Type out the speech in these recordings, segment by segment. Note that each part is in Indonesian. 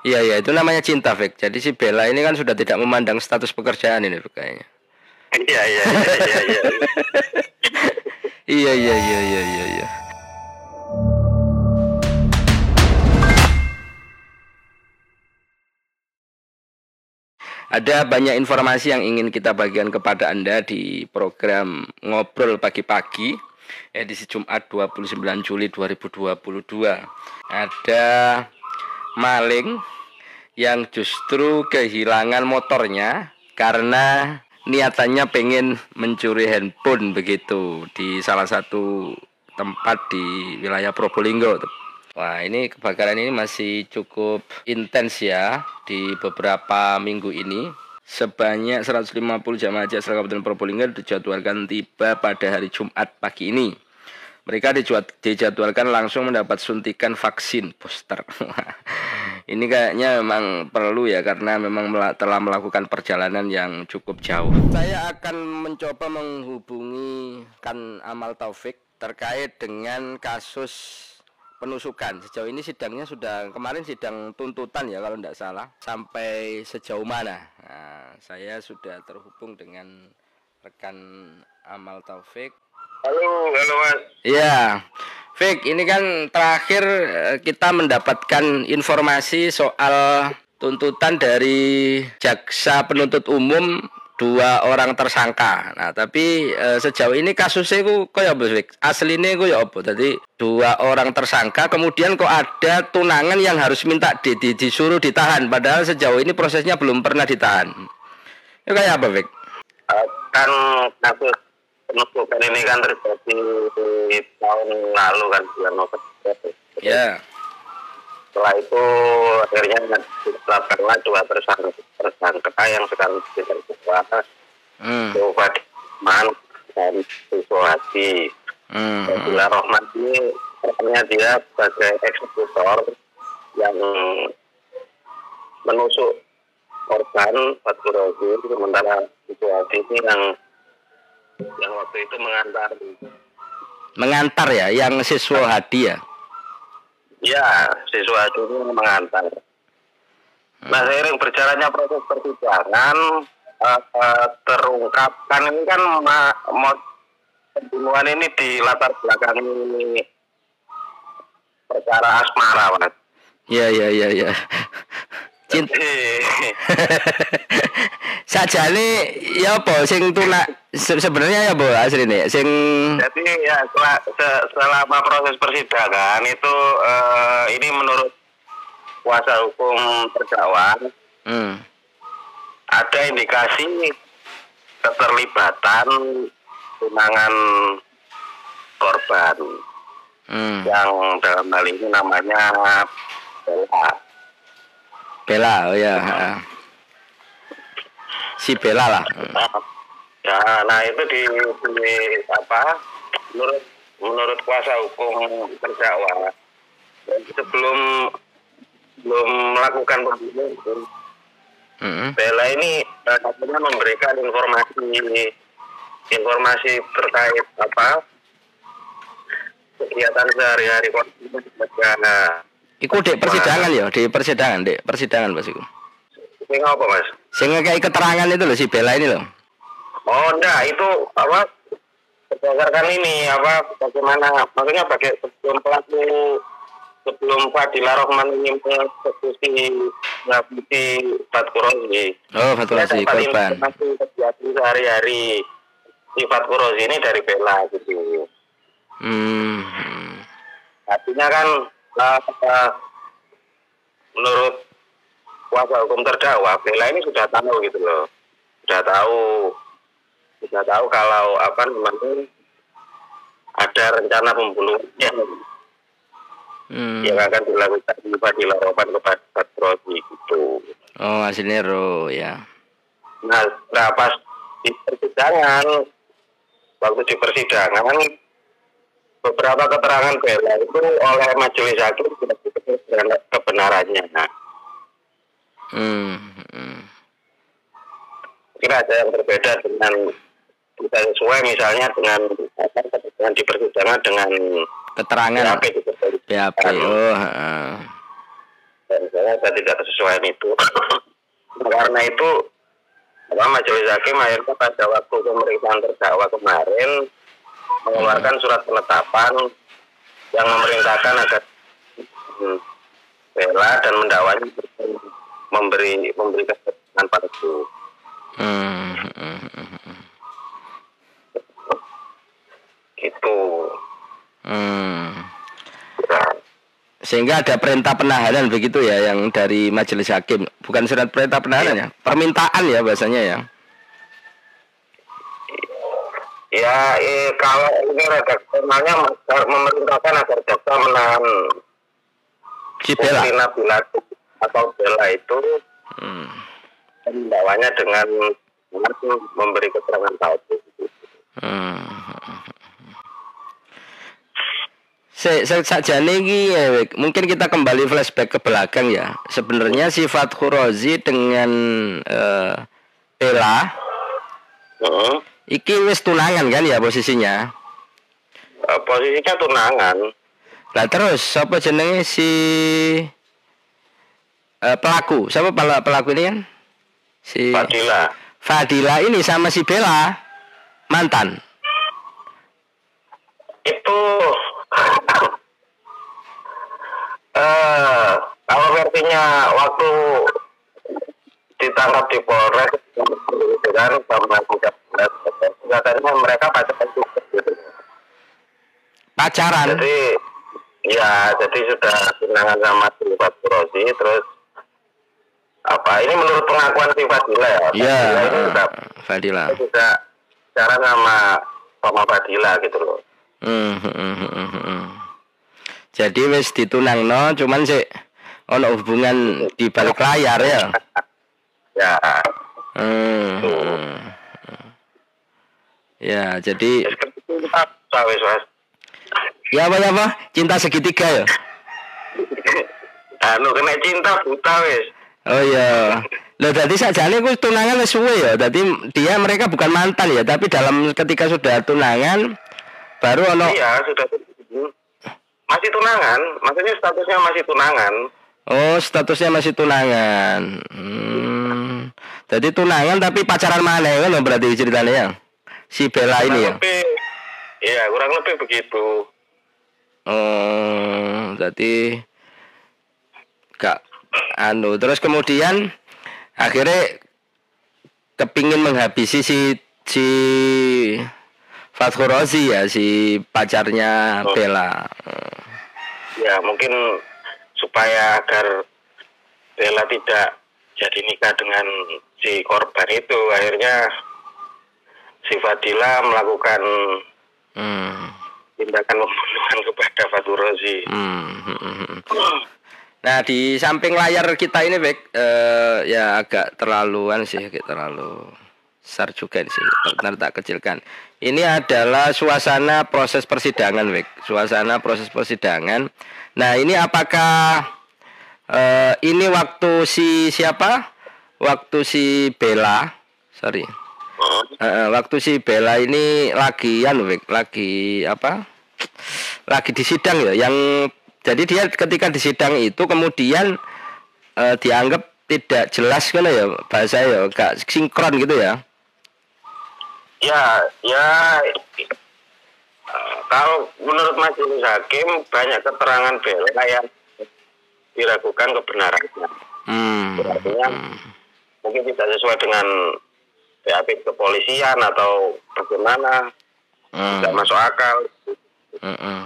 Iya iya itu namanya cinta Fik. Jadi si Bella ini kan sudah tidak memandang status pekerjaan ini Fik, kayaknya. Iya iya iya iya. iya. Iya iya iya iya iya. iya. Ada banyak informasi yang ingin kita bagikan kepada Anda di program Ngobrol Pagi-Pagi edisi Jumat 29 Juli 2022. Ada maling yang justru kehilangan motornya karena niatannya pengen mencuri handphone begitu di salah satu tempat di wilayah Probolinggo. Wah ini kebakaran ini masih cukup intens ya di beberapa minggu ini. Sebanyak 150 jamaah haji asal Kabupaten Probolinggo dijadwalkan tiba pada hari Jumat pagi ini. Mereka dijadwalkan langsung mendapat suntikan vaksin booster. ini kayaknya memang perlu ya karena memang telah melakukan perjalanan yang cukup jauh. Saya akan mencoba menghubungi Kan Amal Taufik terkait dengan kasus penusukan. Sejauh ini sidangnya sudah kemarin sidang tuntutan ya kalau tidak salah sampai sejauh mana. Nah, saya sudah terhubung dengan rekan Amal Taufik. Halo, halo Mas. Iya. Fik, ini kan terakhir eh, kita mendapatkan informasi soal tuntutan dari jaksa penuntut umum dua orang tersangka. Nah, tapi e, sejauh ini kasusnya ku kaya apa sih? Aslinya ku ya apa? Jadi dua orang tersangka kemudian kok ada tunangan yang harus minta di, di, disuruh ditahan padahal sejauh ini prosesnya belum pernah ditahan. Itu kayak apa, Vic? Uh, kan kasus penusukan ini kan terjadi di tahun lalu kan bulan November. Ya. Setelah itu akhirnya ditetapkanlah dua tersangka tersangka yang sekarang berkuasa hmm. Man dan Susohati hmm. Bila Rohman ini katanya dia sebagai eksekutor yang menusuk korban Fatul Rozi sementara Susohati ini yang yang waktu itu mengantar mengantar ya yang siswa hadi ya Ya, siswa itu mengantar. Nah, seiring berjalannya proses persidangan uh, uh, terungkapkan ini kan mod pembunuhan ini di latar belakang ini perkara asmara, Mas. Iya, iya, iya, iya. Cinta. sajane ya apa sing tunak sebenarnya ya Bu asline sing Jadi ya selama proses persidangan itu uh, ini menurut kuasa hukum terdakwa hmm. ada indikasi keterlibatan tunangan korban hmm. yang dalam hal ini namanya Bella. Bella, oh ya si Bella lah. Ya, nah itu di, di apa? Menurut menurut kuasa hukum terdakwa sebelum belum melakukan pembunuhan mm-hmm. Bella ini katanya memberikan informasi informasi terkait apa kegiatan sehari-hari kepada Iku di persidangan ya, di persidangan, di persidangan Mas Iku. Ini apa Mas? Sehingga kayak keterangan itu loh si Bella ini loh. Oh enggak, itu apa berdasarkan ini apa bagaimana maksudnya bagi sebelum pelaku sebelum Fadila Rohman ini mengeksekusi ngabuti Fatkurozi. Oh Fatkurozi korban. Masih kegiatan sehari-hari si Fatkurozi ini dari Bella gitu. Hmm. Artinya kan uh, menurut kuasa hukum terdakwa Bella ini sudah tahu gitu loh. Sudah tahu. Sudah tahu kalau apa namanya ada rencana pembunuhan. Hmm. yang akan dilakukan di dilakukan kepada Patrosi gitu. Oh hasilnya ro ya. Nah, nah pas di persidangan waktu di persidangan beberapa keterangan Bella itu oleh majelis hakim tidak kebenarannya nah Hmm, hmm. Kira ada yang berbeda dengan kita sesuai misalnya dengan dengan di persidangan dengan keterangan BAP, BAP. oh uh. saya tidak kesesuaian itu karena itu apa majelis hakim akhirnya pada waktu pemeriksaan terdakwa kemarin mengeluarkan surat penetapan yang memerintahkan agar bela dan mendakwanya memberi memberi keterangan pada itu. Gitu. Hmm. Sehingga ada perintah penahanan begitu ya yang dari majelis hakim, bukan surat perintah penahanan ya, permintaan ya bahasanya ya. Ya, eh, kalau ini redaksionalnya memerintahkan agar jaksa menahan si Bella atau Bella itu hmm. dengan memberi keterangan palsu. Hmm. saja nih ya, mungkin kita kembali flashback ke belakang ya. Sebenarnya sifat Khurozi dengan uh, Bella, uh iki wis tunangan kan ya posisinya? Uh, posisinya tunangan. Lah terus siapa jenenge si uh, pelaku? Siapa pelaku ini kan? Si Fadila. Fadila ini sama si Bella mantan. Itu uh, kalau versinya waktu ditangkap di Polres dengan sama katanya mereka pacaran pacaran jadi ya jadi sudah tunangan sama Sifat Rosi terus apa ini menurut pengakuan si Fadila ya iya Fadila, Fadila. sudah cara sama sama Fadila gitu loh hmm, hmm, hmm, hmm. Jadi wis ditunangno cuman sih ono hubungan di balik layar ya. Ya. Hmm. Ya, jadi Ya apa ya apa? Cinta segitiga ya? anu kena cinta buta wis. Oh iya. Loh tadi sajane ku tunangan wis suwe ya. Tadi dia mereka bukan mantan ya, tapi dalam ketika sudah tunangan baru ono Iya, sudah masih tunangan, maksudnya statusnya masih tunangan. Oh, statusnya masih tunangan. Hmm. Jadi tunangan tapi pacaran mana kan berarti ceritanya ya? Si Bella kurang ini ya? Lebih, iya, kurang lebih begitu. Oh, jadi gak anu terus kemudian akhirnya kepingin menghabisi si si Fathur Rozi ya si pacarnya oh. Bella. Ya mungkin supaya agar Bella tidak jadi nikah dengan si korban itu akhirnya si Fadila melakukan hmm. tindakan pembunuhan kepada Fathur Rozi. Hmm, hmm. Nah di samping layar kita ini Bek, uh, ya agak terlaluan sih, agak terlalu besar juga sih. Benar tak kecilkan. Ini adalah suasana proses persidangan, Wik. Suasana proses persidangan. Nah, ini apakah uh, ini waktu si siapa? Waktu si Bella, sorry. Uh, waktu si Bella ini lagi Wik, lagi apa? Lagi di sidang ya. Yang jadi dia ketika di sidang itu kemudian uh, dianggap tidak jelas kan ya bahasa ya, gak sinkron gitu ya. Ya, ya kalau menurut majelis hakim banyak keterangan bela yang diragukan kebenarannya. Hmm. Artinya hmm. mungkin tidak sesuai dengan BAP kepolisian atau bagaimana hmm. tidak masuk akal. Hmm. hmm.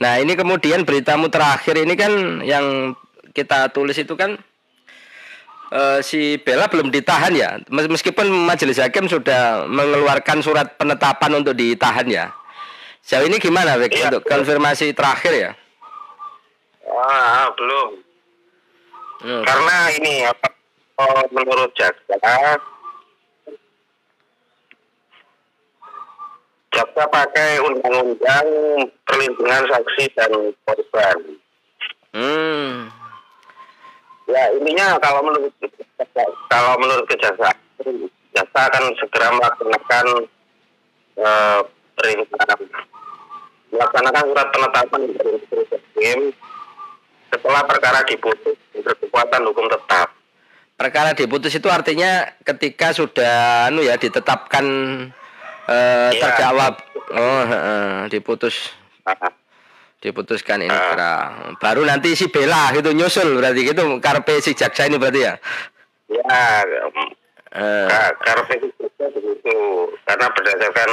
Nah ini kemudian beritamu terakhir ini kan yang kita tulis itu kan uh, si Bella belum ditahan ya meskipun majelis hakim sudah mengeluarkan surat penetapan untuk ditahan ya sejauh ini gimana Bek, iya, untuk konfirmasi terakhir ya? Ah belum. Hmm. karena ini apa oh, menurut jaksa jaksa pakai undang-undang perlindungan saksi dan korban. Hmm. Ya intinya kalau menurut kalau menurut kejaksaan jaksa akan segera melaksanakan uh, perintah melaksanakan surat penetapan dari hakim setelah perkara diputus berkekuatan hukum tetap. Perkara diputus itu artinya ketika sudah anu ya ditetapkan eh, ya. terdakwa oh eh, diputus diputuskan ini uh. baru nanti si Bela gitu nyusul berarti gitu karpe si jaksa ini berarti ya ya uh. karpe si jaksa begitu karena berdasarkan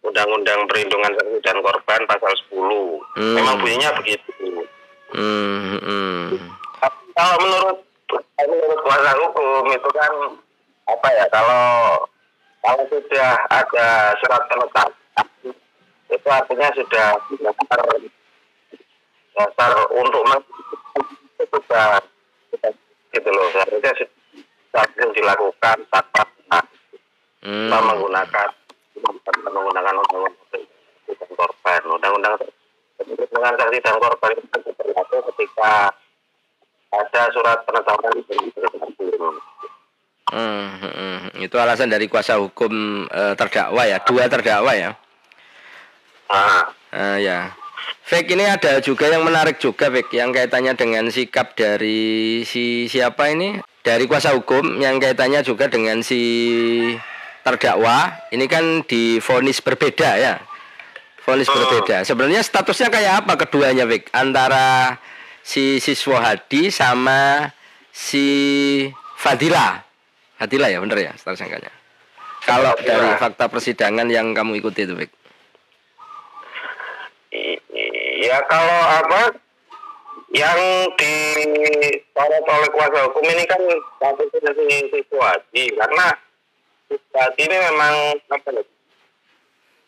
Undang-Undang Perlindungan Saksi dan Korban pasal 10 hmm. memang bunyinya begitu hmm, hmm. kalau menurut menurut kuasa hukum itu kan apa ya kalau kalau sudah ada surat penetapan itu artinya sudah dasar dasar untuk itu sudah gitu loh seharusnya sudah dilakukan tanpa hmm. menggunakan menggunakan undang-undang dan korban undang-undang dengan saksi dan korban itu berlaku ketika ada surat penetapan hmm, hmm, itu alasan dari kuasa hukum e, terdakwa ya dua terdakwa ya Ah. Uh, ya. Fake ini ada juga yang menarik juga Fake yang kaitannya dengan sikap dari si siapa ini dari kuasa hukum yang kaitannya juga dengan si terdakwa ini kan difonis berbeda ya. Fonis uh. berbeda. Sebenarnya statusnya kayak apa keduanya Fake antara si siswa Hadi sama si Fadila. Fadila ya bener ya status sangkanya? Kalau dari fakta persidangan yang kamu ikuti itu Fake ya kalau apa yang disorot oleh kuasa hukum ini kan satu situasi karena situasi ini memang apa ya,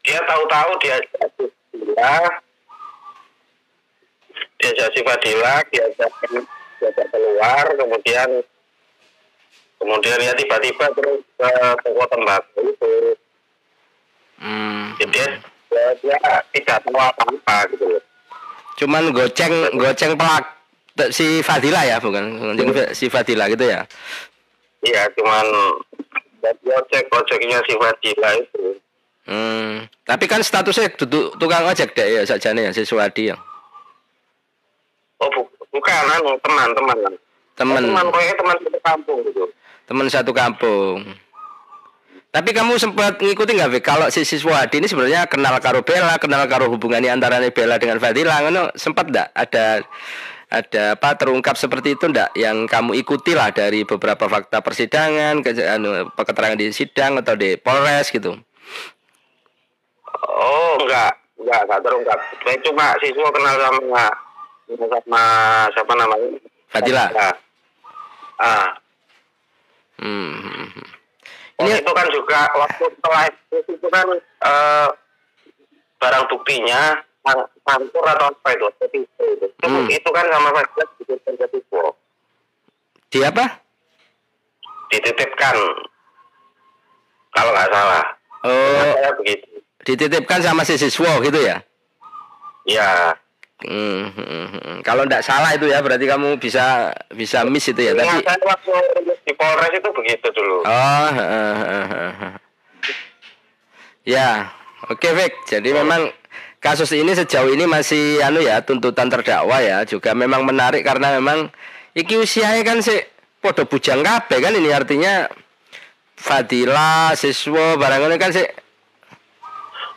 dia tahu-tahu dia dia dia jadi Fadila dia dia keluar kemudian kemudian ya tiba-tiba terus ke toko tembakau itu hmm. jadi dia, dia tidak tahu apa-apa gitu loh Cuman goceng goceng pelak si Fadila ya bukan si Fadila gitu ya. Iya, cuman gocek goceknya si Fadila itu. Hmm, tapi kan statusnya duduk tukang ojek deh ya saja nih ya si Suwadi ya. Oh bu bukan anu teman teman Teman. Pokoknya teman satu kampung gitu. Teman satu kampung. Tapi kamu sempat ngikutin nggak, Vic? Kalau si siswa Hadi ini sebenarnya kenal karo Bella, kenal karo hubungannya antara Bella dengan Fadila, ngono sempat nggak ada ada apa terungkap seperti itu ndak yang kamu ikuti lah dari beberapa fakta persidangan, ke, anu, keterangan di sidang atau di Polres gitu? Oh, enggak, enggak, enggak terungkap. Saya cuma siswa kenal sama sama siapa namanya? Fadila. Ah. Hmm. hmm, hmm. Oh, ini itu kan juga waktu setelah itu kan uh, barang buktinya sangkur atau apa itu itu, itu. Hmm. itu kan sama saja dititipkan ke siswa di apa dititipkan kalau nggak salah oh saya begitu dititipkan sama si siswa gitu ya Iya. Hmm, hmm, hmm. Kalau tidak salah itu ya berarti kamu bisa bisa miss itu ya. Tapi saya waktu di Polres itu begitu dulu. Oh, uh, uh, uh, ya, oke okay, Vic. Jadi oh. memang kasus ini sejauh ini masih anu ya tuntutan terdakwa ya juga memang menarik karena memang iki usianya kan sih podo bujang kabeh kan ini artinya Fadila siswa barang ini kan sih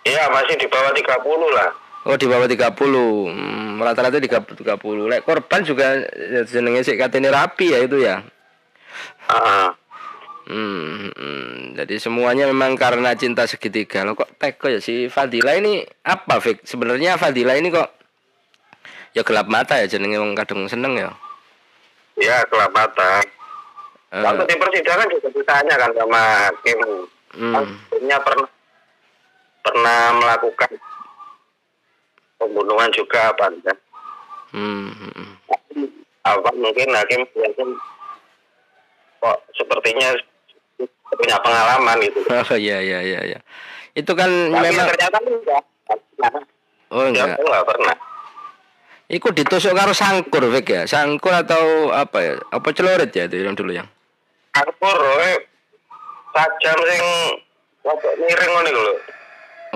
Iya masih di bawah 30 lah. Oh di bawah 30 hmm, Rata-rata di 30 Lek korban juga ya, jenenge sih katanya rapi ya itu ya? Uh. Hmm, hmm, Jadi semuanya memang karena cinta segitiga Lo kok teko ya si Fadila ini Apa Fik? Sebenarnya Fadila ini kok Ya gelap mata ya jenenge wong kadang seneng ya Ya gelap mata uh. Waktu di persidangan juga ditanya kan sama Kim hmm. pernah pernah melakukan pembunuhan juga apa enggak hmm, hmm. apa mungkin hakim yakin kok sepertinya punya pengalaman gitu oh iya iya iya iya itu kan Tapi memang ternyata enggak oh enggak enggak pernah Iku ditusuk karo sangkur Vek ya, sangkur atau apa ya? Apa celurit ya itu yang dulu yang? Sangkur, eh, tajam sing miring ngono iku lho.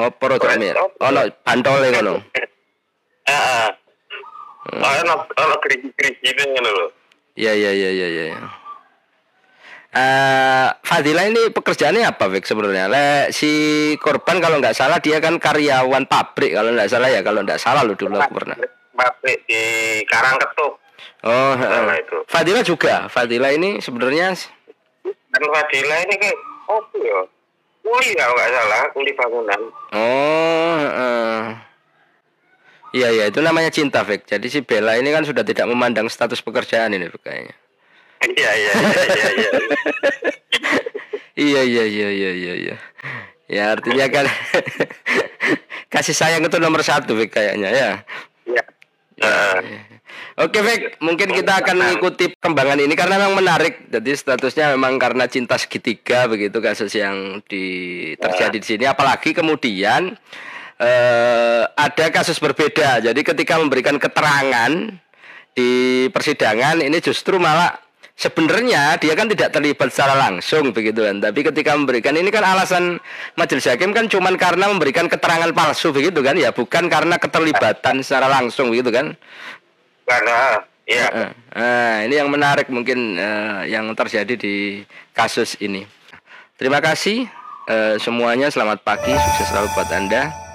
Ngopo rada mir. Ono bantole ngono. Heeh. Ono ono gerigi-gerigi ini loh. Iya iya iya iya iya. Uh, Fadila ini pekerjaannya apa Vic sebenarnya? Le, si korban kalau nggak salah dia kan karyawan pabrik kalau nggak salah ya kalau nggak salah lo dulu aku pernah. Pabrik di Karangketuk. Oh, uh, itu. Fadila juga. Fadila ini sebenarnya kan Fadila ini kayak oh ya. Kuli ya nggak salah, kuli bangunan. Oh, uh. Iya iya itu namanya cinta Vic. Jadi si Bella ini kan sudah tidak memandang status pekerjaan ini kayaknya. Iya iya iya iya. Iya iya iya iya iya iya. Ya artinya kan kasih sayang itu nomor satu Vic kayaknya ya. Iya. Uh. Oke Vic, mungkin kita akan mengikuti perkembangan ini karena memang menarik. Jadi statusnya memang karena cinta segitiga begitu kasus yang di terjadi di sini. Apalagi kemudian uh, ada kasus berbeda. Jadi ketika memberikan keterangan di persidangan ini justru malah sebenarnya dia kan tidak terlibat secara langsung begitu kan. Tapi ketika memberikan ini kan alasan majelis hakim kan cuma karena memberikan keterangan palsu begitu kan. Ya bukan karena keterlibatan secara langsung begitu kan. Karena ya. Nah, ini yang menarik mungkin uh, yang terjadi di kasus ini. Terima kasih uh, semuanya. Selamat pagi. Sukses selalu buat anda